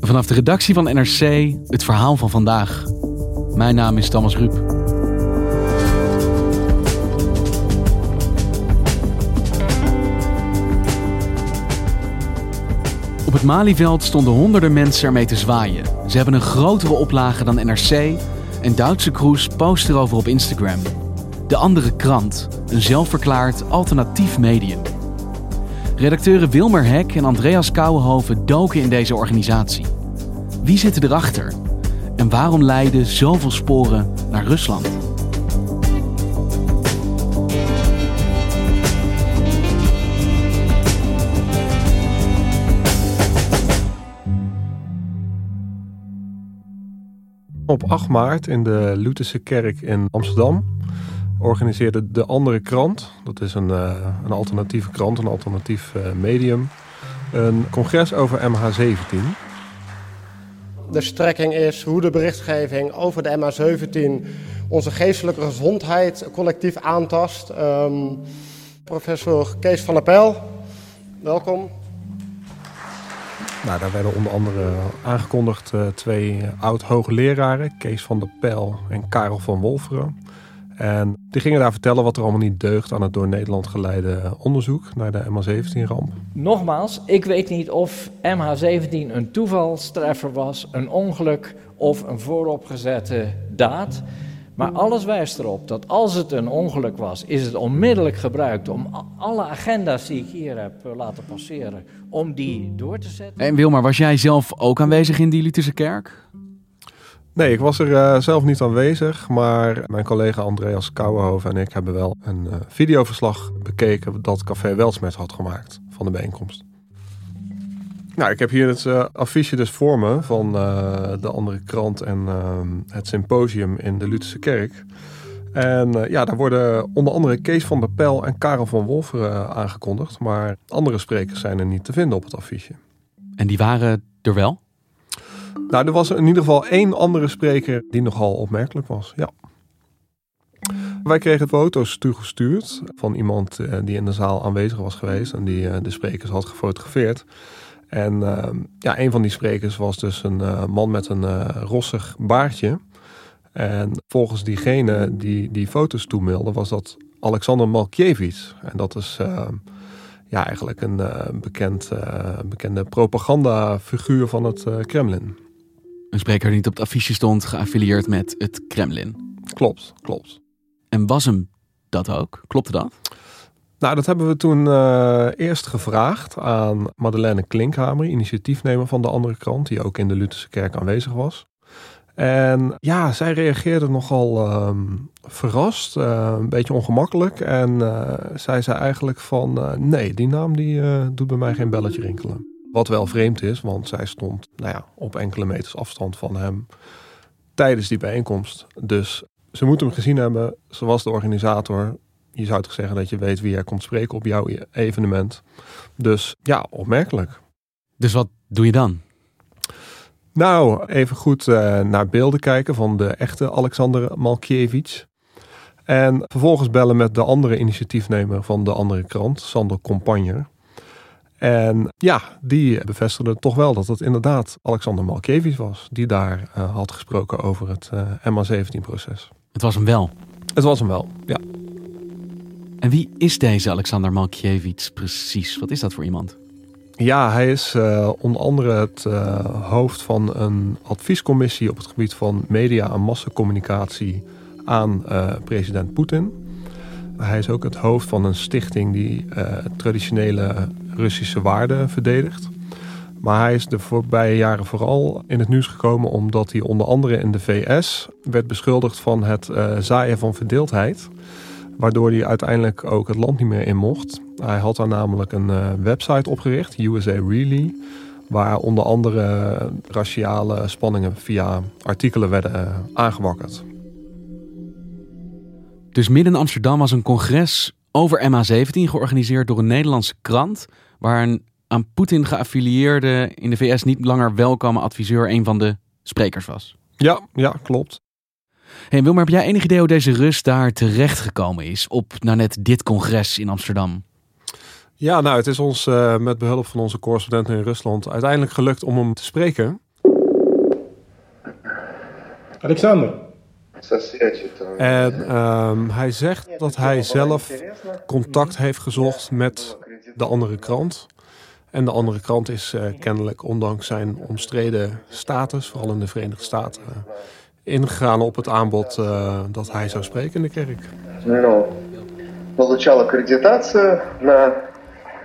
Vanaf de redactie van NRC het verhaal van vandaag. Mijn naam is Thomas Ruip. Op het Malieveld stonden honderden mensen ermee te zwaaien. Ze hebben een grotere oplage dan NRC en Duitse Kroes post erover op Instagram. De andere krant, een zelfverklaard alternatief medium. Redacteuren Wilmer Hek en Andreas Kouwenhoven doken in deze organisatie. Wie zitten erachter? En waarom leiden zoveel sporen naar Rusland? Op 8 maart in de Lutherse kerk in Amsterdam organiseerde de andere krant, dat is een, uh, een alternatieve krant, een alternatief uh, medium, een congres over MH17. De strekking is hoe de berichtgeving over de MH17 onze geestelijke gezondheid collectief aantast. Um, professor Kees van der Pijl, welkom. Nou, daar werden onder andere aangekondigd uh, twee oud-hoogleraren, Kees van der Pijl en Karel van Wolferen. En die gingen daar vertellen wat er allemaal niet deugt aan het door Nederland geleide onderzoek naar de MH17-ramp. Nogmaals, ik weet niet of MH17 een toevalstreffer was, een ongeluk of een vooropgezette daad. Maar alles wijst erop dat als het een ongeluk was, is het onmiddellijk gebruikt om alle agenda's die ik hier heb eh, laten passeren, om die door te zetten. En Wilmar, was jij zelf ook aanwezig in die Lutherse kerk? Nee, ik was er uh, zelf niet aanwezig, maar mijn collega Andreas Kouwenhoven en ik hebben wel een uh, videoverslag bekeken dat Café Welsmet had gemaakt van de bijeenkomst. Nou, ik heb hier het uh, affiche dus voor me van de andere krant en het symposium in de Lutherse kerk. En ja, daar worden onder andere Kees van der Pel en Karel van Wolferen aangekondigd, maar andere sprekers zijn er niet te vinden op het affiche. En die waren er wel? Nou, er was in ieder geval één andere spreker die nogal opmerkelijk was. Ja. Wij kregen foto's toegestuurd van iemand eh, die in de zaal aanwezig was geweest en die eh, de sprekers had gefotografeerd. En uh, ja, een van die sprekers was dus een uh, man met een uh, rossig baardje. En volgens diegene die die foto's toemailde was dat Alexander Malkiewicz. En dat is ehm, ja, eigenlijk een bekend, bekende propagandafiguur van het Kremlin. Een spreker die niet op het affiche stond, geaffilieerd met het Kremlin. Klopt, klopt. En was hem dat ook? Klopte dat? Nou, dat hebben we toen uh, eerst gevraagd aan Madeleine Klinkhamer, initiatiefnemer van de andere krant, die ook in de Lutherse kerk aanwezig was. En ja, zij reageerde nogal uh, verrast, uh, een beetje ongemakkelijk. En uh, zij zei eigenlijk van, nee, die naam die doet bij mij geen belletje rinkelen. Wat wel vreemd is, want zij stond nou ja, op enkele meters afstand van hem tijdens die bijeenkomst. Dus ze moeten hem gezien hebben. Ze was de organisator. Je zou toch zeggen dat je weet wie er komt spreken op jouw evenement. Dus ja, opmerkelijk. Dus wat doe je dan? Nou, even goed uh, naar beelden kijken van de echte Alexander Malkiewicz. En vervolgens bellen met de andere initiatiefnemer van de andere krant, Sander Compagner. En ja, die bevestigde toch wel dat het inderdaad Alexander Malkiewicz was. Die daar uh, had gesproken over het uh, MH17-proces. Het was hem wel? Het was hem wel, ja. En wie is deze Alexander Malkiewicz precies? Wat is dat voor iemand? Ja, hij is uh, onder andere het hoofd van een adviescommissie op het gebied van media en massacommunicatie aan president Poetin. Hij is ook het hoofd van een stichting die traditionele Russische waarden verdedigt. Maar hij is de voorbije jaren vooral in het nieuws gekomen omdat hij onder andere in de VS werd beschuldigd van het uh, zaaien van verdeeldheid. Waardoor hij uiteindelijk ook het land niet meer in mocht. Hij had daar namelijk een uh, website opgericht, USA Really, Waar onder andere raciale spanningen via artikelen werden aangewakkerd. Dus midden in Amsterdam was een congres over MH17 georganiseerd door een Nederlandse krant. Waar een aan Poetin geaffilieerde, in de VS niet langer welkome adviseur een van de sprekers was. Ja, ja, klopt. Hey Wilmer, heb jij enig idee hoe deze Rus daar terecht gekomen is op nou net dit congres in Amsterdam? Ja, nou, het is ons uh, met behulp van onze correspondenten in Rusland uiteindelijk gelukt om hem te spreken. Alexander. En um, hij zegt dat hij zelf contact heeft gezocht met de andere krant. En de andere krant is uh, kennelijk, ondanks zijn omstreden status, vooral in de Verenigde Staten, uh, ingegaan op het aanbod uh, dat hij zou spreken in de kerk. Ну, получал аккредитацию на,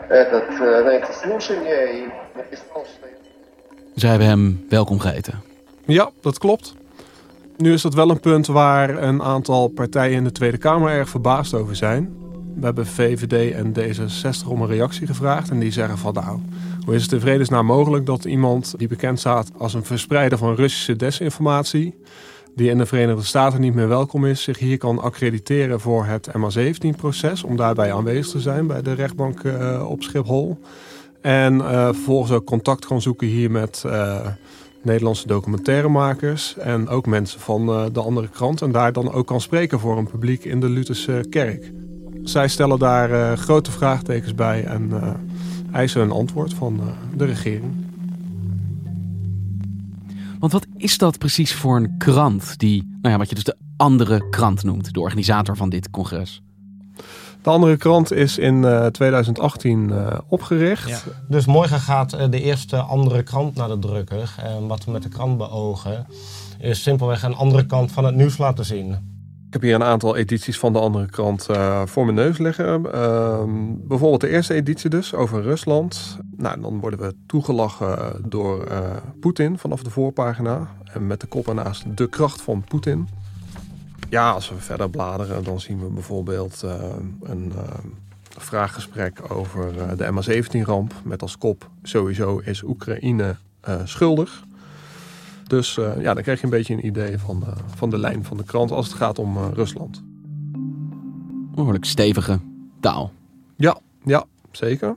этот, на эти слушания и написал, что... Zij hebben hem welkom geheten. Ja, dat klopt. Nu is dat wel een punt waar een aantal partijen in de Tweede Kamer erg verbaasd over zijn. We hebben VVD en D66 om een reactie gevraagd. En die zeggen van nou, hoe is het in vredesnaam mogelijk dat iemand die bekend staat als een verspreider van Russische desinformatie, die in de Verenigde Staten niet meer welkom is, zich hier kan accrediteren voor het MH17-proces, om daarbij aanwezig te zijn bij de rechtbank uh, op Schiphol. En uh, vervolgens ook contact kan zoeken hier met uh, Nederlandse documentairemakers en ook mensen van de andere krant. En daar dan ook kan spreken voor een publiek in de Lutherse kerk. Zij stellen daar uh, grote vraagtekens bij en uh, eisen een antwoord van uh, de regering. Want wat is dat precies voor een krant die, nou ja, wat je dus de andere krant noemt, de organisator van dit congres? De andere krant is in 2018 opgericht. Ja. Dus morgen gaat de eerste andere krant naar de drukker. En wat we met de krant beogen is simpelweg een andere kant van het nieuws laten zien. Ik heb hier een aantal edities van de andere krant uh, voor mijn neus liggen. Uh, bijvoorbeeld de eerste editie dus over Rusland. Nou, dan worden we toegelachen door uh, Poetin vanaf de voorpagina. En met de kop ernaast de kracht van Poetin. Ja, als we verder bladeren, dan zien we bijvoorbeeld uh, een vraaggesprek over de MH17-ramp. Met als kop sowieso is Oekraïne schuldig. Dus uh, ja, dan krijg je een beetje een idee van, uh, van de lijn van de krant als het gaat om uh, Rusland. Behoorlijk stevige taal. Ja, ja zeker.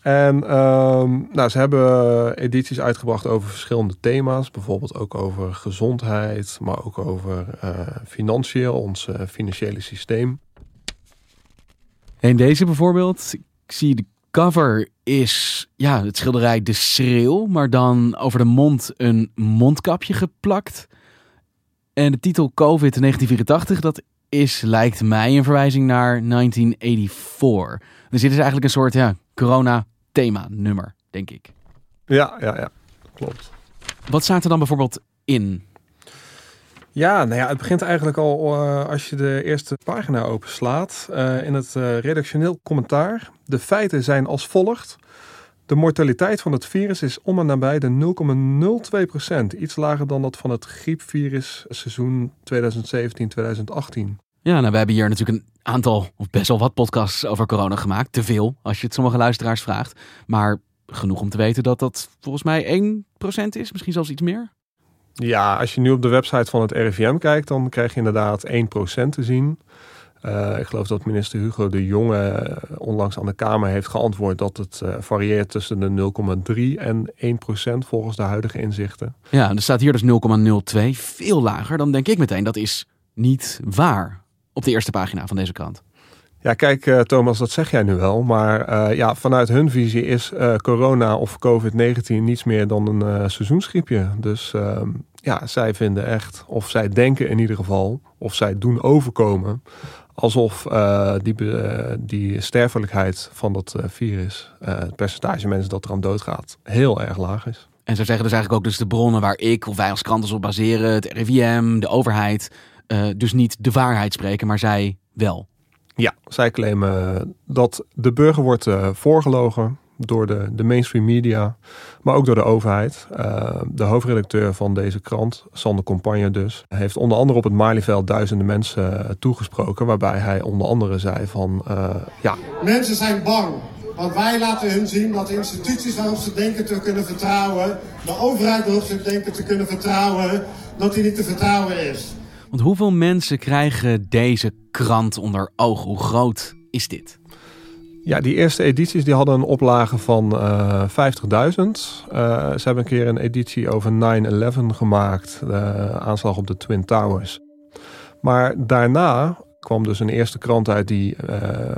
En um, nou, ze hebben edities uitgebracht over verschillende thema's. Bijvoorbeeld ook over gezondheid, maar ook over financieel, ons financiële systeem. En deze bijvoorbeeld, ik zie de cover is ja, het schilderij De Schreeuw, maar dan over de mond een mondkapje geplakt. En de titel COVID 1984, dat is, lijkt mij, een verwijzing naar 1984. Dus dit is eigenlijk een soort ja, corona-thema-nummer, denk ik. Ja, ja, ja, klopt. Wat staat er dan bijvoorbeeld in? Ja, nou ja, het begint eigenlijk al uh, als je de eerste pagina openslaat. Uh, in het uh, redactioneel commentaar. De feiten zijn als volgt. De mortaliteit van het virus is om en nabij de 0,02%. Iets lager dan dat van het griepvirus seizoen 2017-2018. Ja, nou, we hebben hier natuurlijk een aantal, of best wel wat podcasts over corona gemaakt. Te veel, als je het sommige luisteraars vraagt. Maar genoeg om te weten dat dat volgens mij 1% is, misschien zelfs iets meer. Ja, als je nu op de website van het RIVM kijkt, dan krijg je inderdaad 1% te zien. Uh, ik geloof dat minister Hugo de Jonge onlangs aan de Kamer heeft geantwoord dat het uh, varieert tussen de 0,3 en 1% volgens de huidige inzichten. Ja, er staat hier dus 0,02, veel lager. Dan denk ik meteen dat is niet waar op de eerste pagina van deze krant. Ja, kijk uh, Thomas, dat zeg jij nu wel. Maar ja, vanuit hun visie is corona of COVID-19 niets meer dan een seizoensgriepje. Dus ehm, ja, zij vinden echt, of zij denken in ieder geval, of zij doen overkomen alsof uh, die, uh, die sterfelijkheid van dat uh, virus, het percentage mensen dat eraan doodgaat, heel erg laag is. En ze zeggen dus eigenlijk ook dus de bronnen waar ik of wij als kranten op baseren, het RIVM, de overheid, dus niet de waarheid spreken, maar zij wel. Ja, zij claimen dat de burger wordt voorgelogen door de, de mainstream media, maar ook door de overheid. Uh, de hoofdredacteur van deze krant, Sander Compagne dus, heeft onder andere op het Malieveld duizenden mensen toegesproken, waarbij hij onder andere zei van, uh, ja... Mensen zijn bang. Want wij laten hun zien dat de instituties waarop ze denken te kunnen vertrouwen, de overheid waarop ze denken te kunnen vertrouwen, dat die niet te vertrouwen is. Want hoeveel mensen krijgen deze krant onder ogen? Hoe groot is dit? Ja, die eerste edities die hadden een oplage van uh, 50.000. Uh, ze hebben een keer een editie over 9-11 gemaakt, de aanslag op de Twin Towers. Maar daarna kwam dus een eerste krant uit die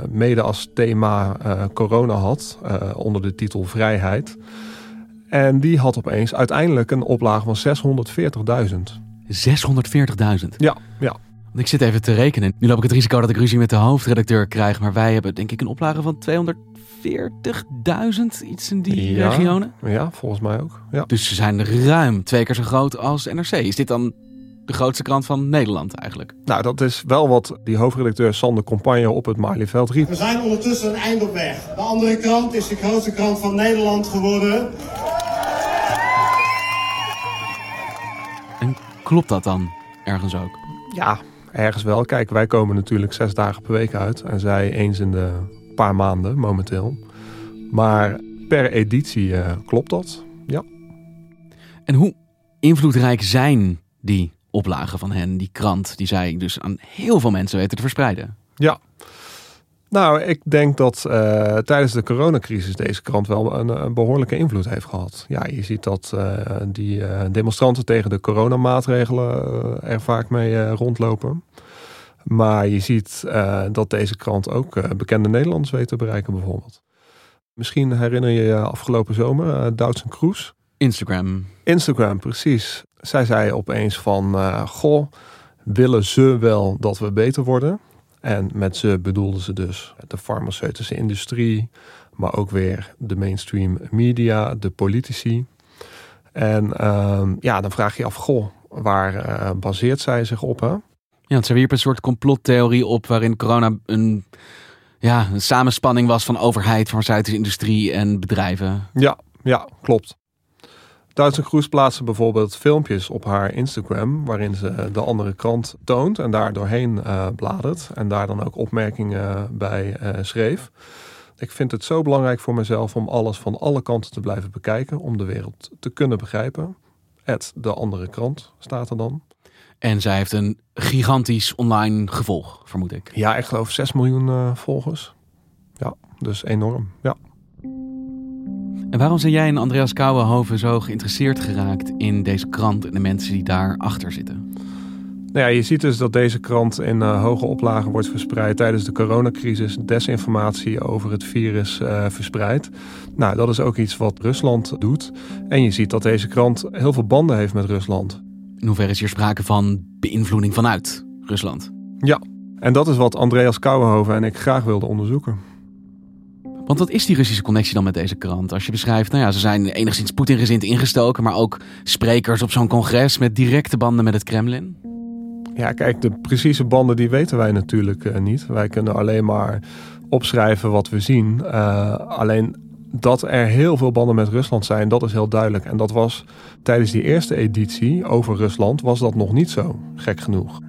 mede als thema corona had, onder de titel Vrijheid. En die had opeens uiteindelijk een oplage van 640.000. 640.000? Ja, ja. Want ik zit even te rekenen. Nu loop ik het risico dat ik ruzie met de hoofdredacteur krijg. Maar wij hebben denk ik een oplage van 240.000, iets in die ja, regionen. Ja, volgens mij ook. Ja. Dus ze zijn ruim twee keer zo groot als NRC. Is dit dan de grootste krant van Nederland eigenlijk? Nou, dat is wel wat die hoofdredacteur Sander Compagne op het Malieveld riep. We zijn ondertussen een eind op weg. De andere krant is de grootste krant van Nederland geworden. Klopt dat dan ergens ook? Ja, ergens wel. Kijk, wij komen natuurlijk zes dagen per week uit. En zij eens in de paar maanden momenteel. Maar per editie uh, klopt dat, ja. En hoe invloedrijk zijn die oplagen van hen, die krant, die zij dus aan heel veel mensen weten te verspreiden? Ja. Nou, ik denk dat uh, tijdens de coronacrisis deze krant wel een, een, behoorlijke invloed heeft gehad. Ja, je ziet dat uh, die uh, demonstranten tegen de coronamaatregelen er vaak mee rondlopen. Maar je ziet dat deze krant ook bekende Nederlanders weet te bereiken bijvoorbeeld. Misschien herinner je je afgelopen zomer uh, Doutzen Kroes. Instagram. Instagram, precies. Zij zei opeens van, goh, willen ze wel dat we beter worden? En met ze bedoelden ze dus de farmaceutische industrie, maar ook weer de mainstream media, de politici. En uh, ja, dan vraag je af, goh, waar uh, baseert zij zich op? Hè? Ja, want ze wierp een soort complottheorie op waarin corona een, ja, een samenspanning was van overheid, farmaceutische industrie en bedrijven. Ja, ja, klopt. Duitse Kroes plaatste bijvoorbeeld filmpjes op haar Instagram waarin ze de andere krant toont en daar doorheen uh, bladert en daar dan ook opmerkingen bij uh, schreef. Ik vind het zo belangrijk voor mezelf om alles van alle kanten te blijven bekijken om de wereld te kunnen begrijpen. Het de andere krant staat er dan. En zij heeft een gigantisch online gevolg, vermoed ik. Ja, ik geloof 6 miljoen uh, volgers. Ja, dus enorm. Ja. En waarom zijn jij en Andreas Kouwenhoven zo geïnteresseerd geraakt in deze krant en de mensen die daarachter zitten? Nou ja, je ziet dus dat deze krant in uh, hoge oplagen wordt verspreid tijdens de coronacrisis. Desinformatie over het virus uh, verspreidt. Nou, dat is ook iets wat Rusland doet. En je ziet dat deze krant heel veel banden heeft met Rusland. In hoeverre is hier sprake van beïnvloeding vanuit Rusland? Ja, en dat is wat Andreas Kouwenhoven en ik graag wilden onderzoeken. Want wat is die Russische connectie dan met deze krant? Als je beschrijft, nou ja, ze zijn enigszins Poetin-gezind ingestoken, maar ook sprekers op zo'n congres met directe banden met het Kremlin. Ja, kijk, de precieze banden die weten wij natuurlijk uh, niet. Wij kunnen alleen maar opschrijven wat we zien. Uh, alleen dat er heel veel banden met Rusland zijn, dat is heel duidelijk. En dat was tijdens die eerste editie over Rusland, was dat nog niet zo, gek genoeg.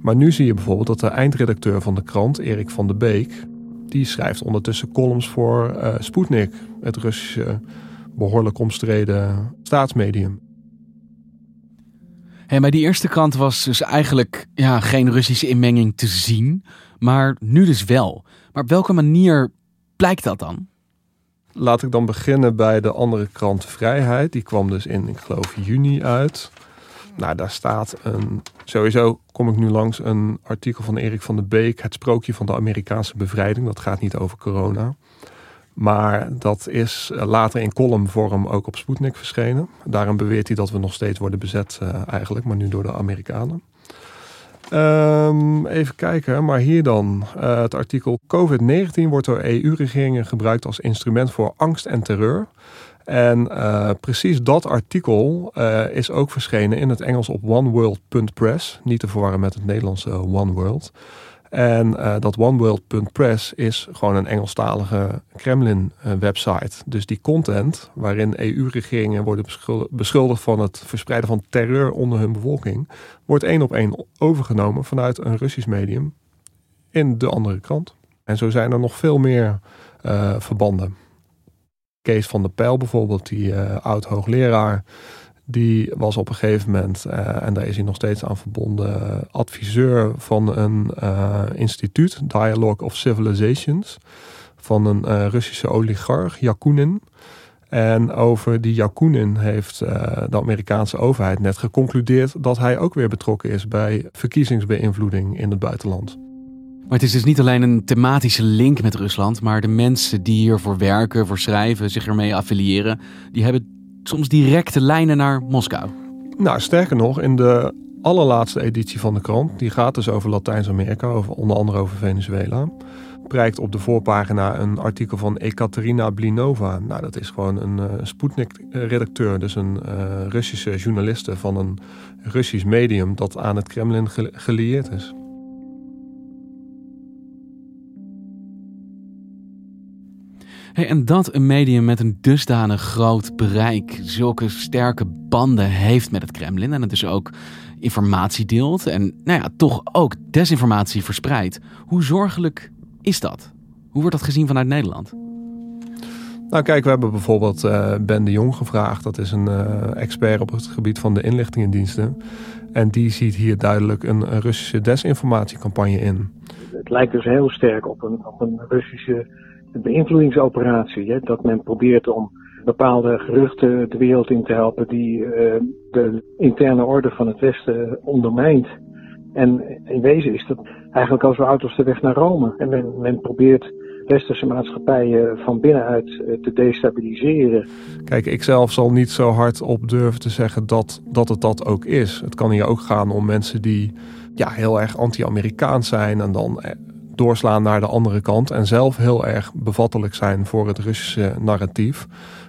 Maar nu zie je bijvoorbeeld dat de eindredacteur van de krant, Erik van de Beek, die schrijft ondertussen columns voor uh, Sputnik, het Russische behoorlijk omstreden staatsmedium. Hey, bij die eerste krant was dus eigenlijk ja, geen Russische inmenging te zien, maar nu dus wel. Maar op welke manier blijkt dat dan? Laat ik dan beginnen bij de andere krant Vrijheid. Die kwam dus in, ik geloof, juni uit. Nou, daar staat een. Sowieso kom ik nu langs een artikel van Erik van der Beek. Het sprookje van de Amerikaanse bevrijding. Dat gaat niet over corona. Maar dat is later in columnvorm ook op Sputnik verschenen. Daarom beweert hij dat we nog steeds worden bezet, uh, eigenlijk, maar nu door de Amerikanen. Um, even kijken, maar hier dan uh, het artikel COVID-19 wordt door EU-regeringen gebruikt als instrument voor angst en terreur. En uh, precies dat artikel uh, is ook verschenen in het Engels op oneworld.press. Niet te verwarren met het Nederlandse One World. En uh, dat oneworld.press is gewoon een Engelstalige Kremlin-website. Dus die content, waarin EU-regeringen worden beschuldigd van het verspreiden van terreur onder hun bevolking, wordt één op één overgenomen vanuit een Russisch medium in de andere krant. En zo zijn er nog veel meer verbanden. Kees van der Pijl bijvoorbeeld, die oud-hoogleraar, die was op een gegeven moment, en daar is hij nog steeds aan verbonden, adviseur van een instituut, Dialogue of Civilizations, van een Russische oligarch, Yakunin. En over die Yakunin heeft de Amerikaanse overheid net geconcludeerd dat hij ook weer betrokken is bij verkiezingsbeïnvloeding in het buitenland. Maar het is dus niet alleen een thematische link met Rusland, maar de mensen die hiervoor werken, voor schrijven, zich ermee affiliëren, die hebben soms directe lijnen naar Moskou. Nou, sterker nog, in de allerlaatste editie van de krant, die gaat dus over Latijns-Amerika, over, onder andere over Venezuela prijkt op de voorpagina een artikel van Ekaterina Blinova. Nou, dat is gewoon een uh, Sputnik-redacteur, dus een uh, Russische journaliste van een Russisch medium dat aan het Kremlin gelieerd is. Hey, en dat een medium met een dusdanig groot bereik, zulke sterke banden heeft met het Kremlin en het dus ook informatie deelt en nou ja, toch ook desinformatie verspreidt. Hoe zorgelijk is dat? Hoe wordt dat gezien vanuit Nederland? Nou kijk, we hebben bijvoorbeeld uh, Ben de Jong gevraagd. Dat is een uh, expert op het gebied van de inlichtingendiensten. En die ziet hier duidelijk een, een, Russische desinformatiecampagne in. Het lijkt dus heel sterk op een, op een Russische beïnvloedingsoperatie. Hè? Dat men probeert om bepaalde geruchten de wereld in te helpen die uh, de interne orde van het Westen ondermijnt. En in wezen is dat eigenlijk als we auto's de weg naar Rome. En men, men probeert westerse maatschappijen van binnenuit eh, te destabiliseren. Kijk, ik zelf zal niet zo hard op durven te zeggen dat, dat het dat ook is. Het kan hier ook gaan om mensen die ja, heel erg anti-Amerikaans zijn en dan eh, doorslaan naar de andere kant en zelf heel erg bevattelijk zijn voor het Russische narratief.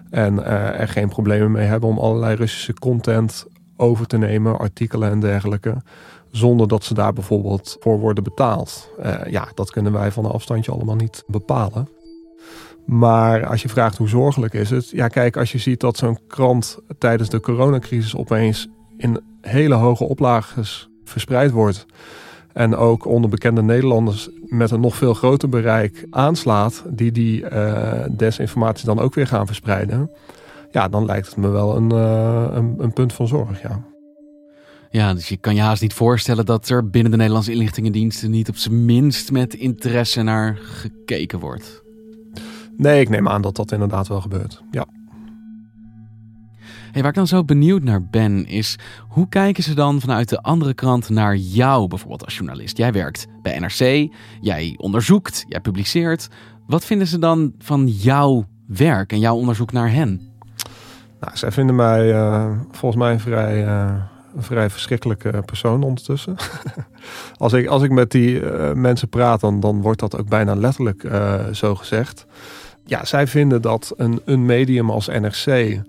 En uh, er geen problemen mee hebben om allerlei Russische content over te nemen, artikelen en dergelijke zonder dat ze daar bijvoorbeeld voor worden betaald. Uh, ja, dat kunnen wij van een afstandje allemaal niet bepalen. Maar als je vraagt hoe zorgelijk is het? Ja, kijk, als je ziet dat zo'n krant tijdens de coronacrisis opeens in hele hoge oplages verspreid wordt. En ook onder bekende Nederlanders met een nog veel groter bereik aanslaat, die die uh, desinformatie dan ook weer gaan verspreiden. Ja, dan lijkt het me wel een, uh, een, een punt van zorg. Ja. Ja, dus je kan je haast niet voorstellen dat er binnen de Nederlandse inlichtingendiensten niet op zijn minst met interesse naar gekeken wordt. Nee, ik neem aan dat dat inderdaad wel gebeurt. Ja. Hey, waar ik dan zo benieuwd naar ben, is hoe kijken ze dan vanuit de andere kant naar jou, bijvoorbeeld als journalist? Jij werkt bij NRC, jij onderzoekt, jij publiceert. Wat vinden ze dan van jouw werk en jouw onderzoek naar hen? Nou, zij vinden mij uh, volgens mij vrij. Uh een vrij verschrikkelijke persoon ondertussen. als, ik, als ik met die uh, mensen praat, dan, dan wordt dat ook bijna letterlijk zo gezegd. Ja, zij vinden dat een, een medium als NRC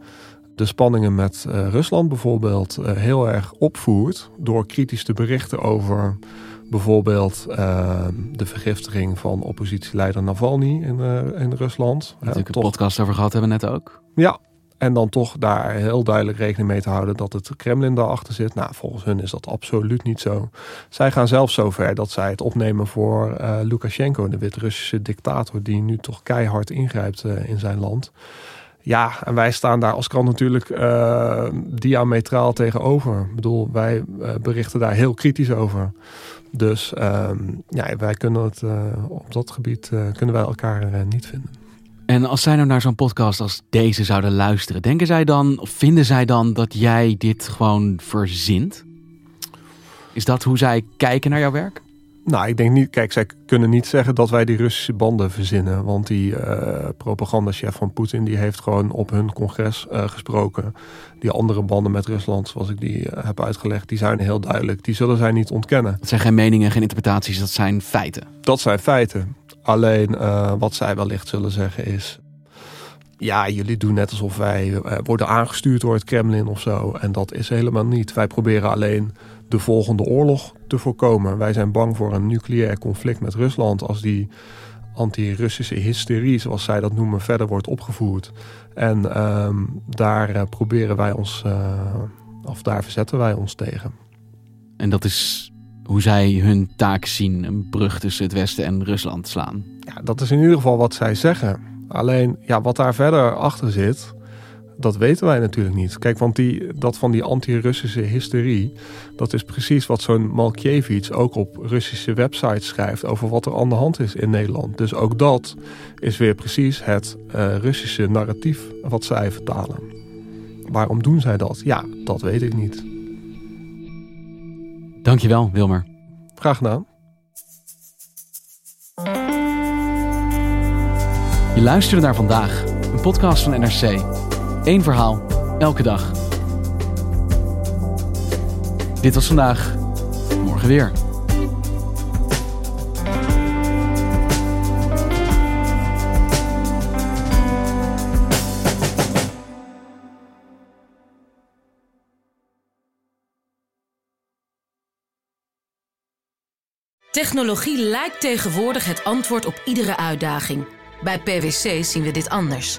de spanningen met uh, Rusland bijvoorbeeld heel erg opvoert door kritisch te berichten over bijvoorbeeld de vergiftiging van oppositieleider Navalny in, in Rusland. Natuurlijk een podcast over gehad hebben net ook. Ja, en dan toch daar heel duidelijk rekening mee te houden dat het Kremlin daarachter zit. Nou, volgens hun is dat absoluut niet zo. Zij gaan zelfs zover dat zij het opnemen voor Lukashenko, de Wit-Russische dictator, die nu toch keihard ingrijpt in zijn land. Ja, en wij staan daar als krant natuurlijk uh, diametraal tegenover. Ik bedoel, wij berichten daar heel kritisch over. Dus ehm, ja, wij kunnen het op dat gebied kunnen wij elkaar niet vinden. En als zij nou naar zo'n podcast als deze zouden luisteren, denken zij dan, of vinden zij dan dat jij dit gewoon verzint? Is dat hoe zij kijken naar jouw werk? Nou, ik denk niet. Kijk, zij kunnen niet zeggen dat wij die Russische banden verzinnen. Want die uh, propagandachef van Poetin die heeft gewoon op hun congres uh, gesproken. Die andere banden met Rusland, zoals ik die uh, heb uitgelegd, die zijn heel duidelijk. Die zullen zij niet ontkennen. Dat zijn geen meningen, geen interpretaties, dat zijn feiten. Dat zijn feiten. Alleen wat zij wellicht zullen zeggen is. Ja, jullie doen net alsof wij worden aangestuurd door het Kremlin of zo. En dat is helemaal niet. Wij proberen alleen de volgende oorlog te voorkomen. Wij zijn bang voor een nucleair conflict met Rusland als die anti-Russische hysterie, zoals zij dat noemen, verder wordt opgevoerd. En uh, daar uh, proberen wij ons, of daar verzetten wij ons tegen. En dat is hoe zij hun taak zien een brug tussen het Westen en Rusland slaan. Ja, dat is in ieder geval wat zij zeggen. Alleen, ja, wat daar verder achter zit, dat weten wij natuurlijk niet. Kijk, want die, dat van die anti-Russische hysterie, dat is precies wat zo'n Malkiewicz ook op Russische websites schrijft over wat er aan de hand is in Nederland. Dus ook dat is weer precies het uh, Russische narratief wat zij vertalen. Waarom doen zij dat? Ja, dat weet ik niet. Dankjewel, Wilmer. Graag gedaan. Je luisterde naar vandaag, een podcast van NRC. Eén verhaal, elke dag. Dit was vandaag, morgen weer. Technologie lijkt tegenwoordig het antwoord op iedere uitdaging. Bij PwC zien we dit anders.